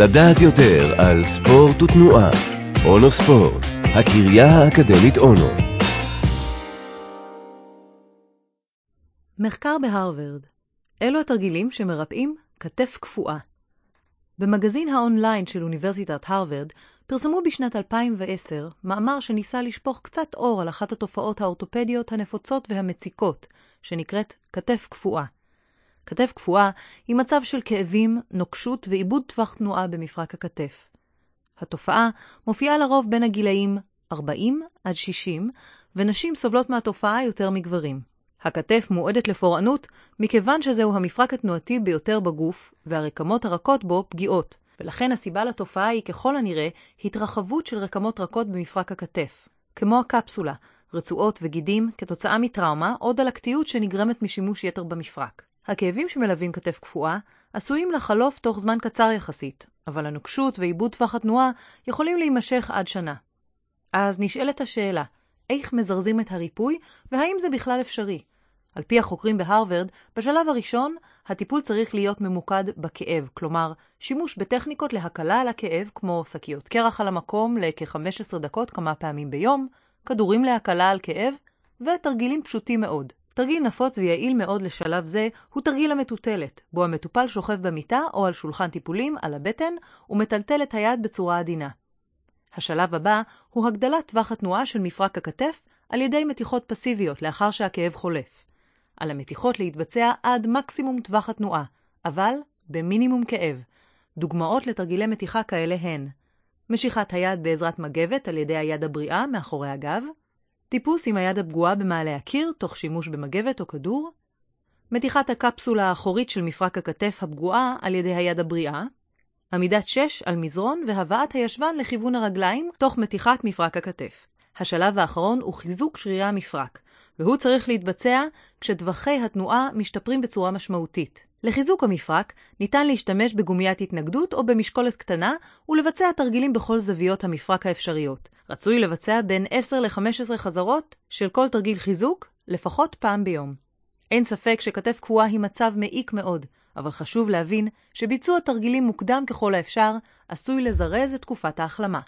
לדעת יותר על ספורט ותנועה. אונו ספורט, הקריה האקדמית אונו. מחקר בהרווארד אלו התרגילים שמרפאים כתף קפואה. במגזין האונליין של אוניברסיטת הרווארד פרסמו בשנת 2010 מאמר שניסה לשפוך קצת אור על אחת התופעות האורתופדיות הנפוצות והמציקות, שנקראת כתף קפואה. כתף קפואה היא מצב של כאבים, נוקשות ועיבוד טווח תנועה במפרק הכתף. התופעה מופיעה לרוב בין הגילאים 40 עד 60, ונשים סובלות מהתופעה יותר מגברים. הכתף מועדת לפורענות מכיוון שזהו המפרק התנועתי ביותר בגוף, והרקמות הרכות בו פגיעות, ולכן הסיבה לתופעה היא ככל הנראה התרחבות של רקמות רכות במפרק הכתף, כמו הקפסולה, רצועות וגידים כתוצאה מטראומה או דלקתיות שנגרמת משימוש יתר במפרק. הכאבים שמלווים כתף קפואה עשויים לחלוף תוך זמן קצר יחסית, אבל הנוקשות ועיבוד טווח התנועה יכולים להימשך עד שנה. אז נשאלת השאלה, איך מזרזים את הריפוי, והאם זה בכלל אפשרי? על פי החוקרים בהרווארד, בשלב הראשון, הטיפול צריך להיות ממוקד בכאב, כלומר, שימוש בטכניקות להקלה על הכאב, כמו שקיות קרח על המקום לכ-15 דקות כמה פעמים ביום, כדורים להקלה על כאב, ותרגילים פשוטים מאוד. תרגיל נפוץ ויעיל מאוד לשלב זה הוא תרגיל המטוטלת, בו המטופל שוכב במיטה או על שולחן טיפולים על הבטן ומטלטל את היד בצורה עדינה. השלב הבא הוא הגדלת טווח התנועה של מפרק הכתף על ידי מתיחות פסיביות לאחר שהכאב חולף. על המתיחות להתבצע עד מקסימום טווח התנועה, אבל במינימום כאב. דוגמאות לתרגילי מתיחה כאלה הן משיכת היד בעזרת מגבת על ידי היד הבריאה מאחורי הגב, טיפוס עם היד הפגועה במעלה הקיר תוך שימוש במגבת או כדור, מתיחת הקפסולה האחורית של מפרק הכתף הפגועה על ידי היד הבריאה, עמידת שש על מזרון והבאת הישבן לכיוון הרגליים תוך מתיחת מפרק הכתף. השלב האחרון הוא חיזוק שרירי המפרק, והוא צריך להתבצע כשטווחי התנועה משתפרים בצורה משמעותית. לחיזוק המפרק ניתן להשתמש בגומיית התנגדות או במשקולת קטנה ולבצע תרגילים בכל זוויות המפרק האפשריות. רצוי לבצע בין 10 ל-15 חזרות של כל תרגיל חיזוק לפחות פעם ביום. אין ספק שכתף קפואה היא מצב מעיק מאוד, אבל חשוב להבין שביצוע תרגילים מוקדם ככל האפשר עשוי לזרז את תקופת ההחלמה.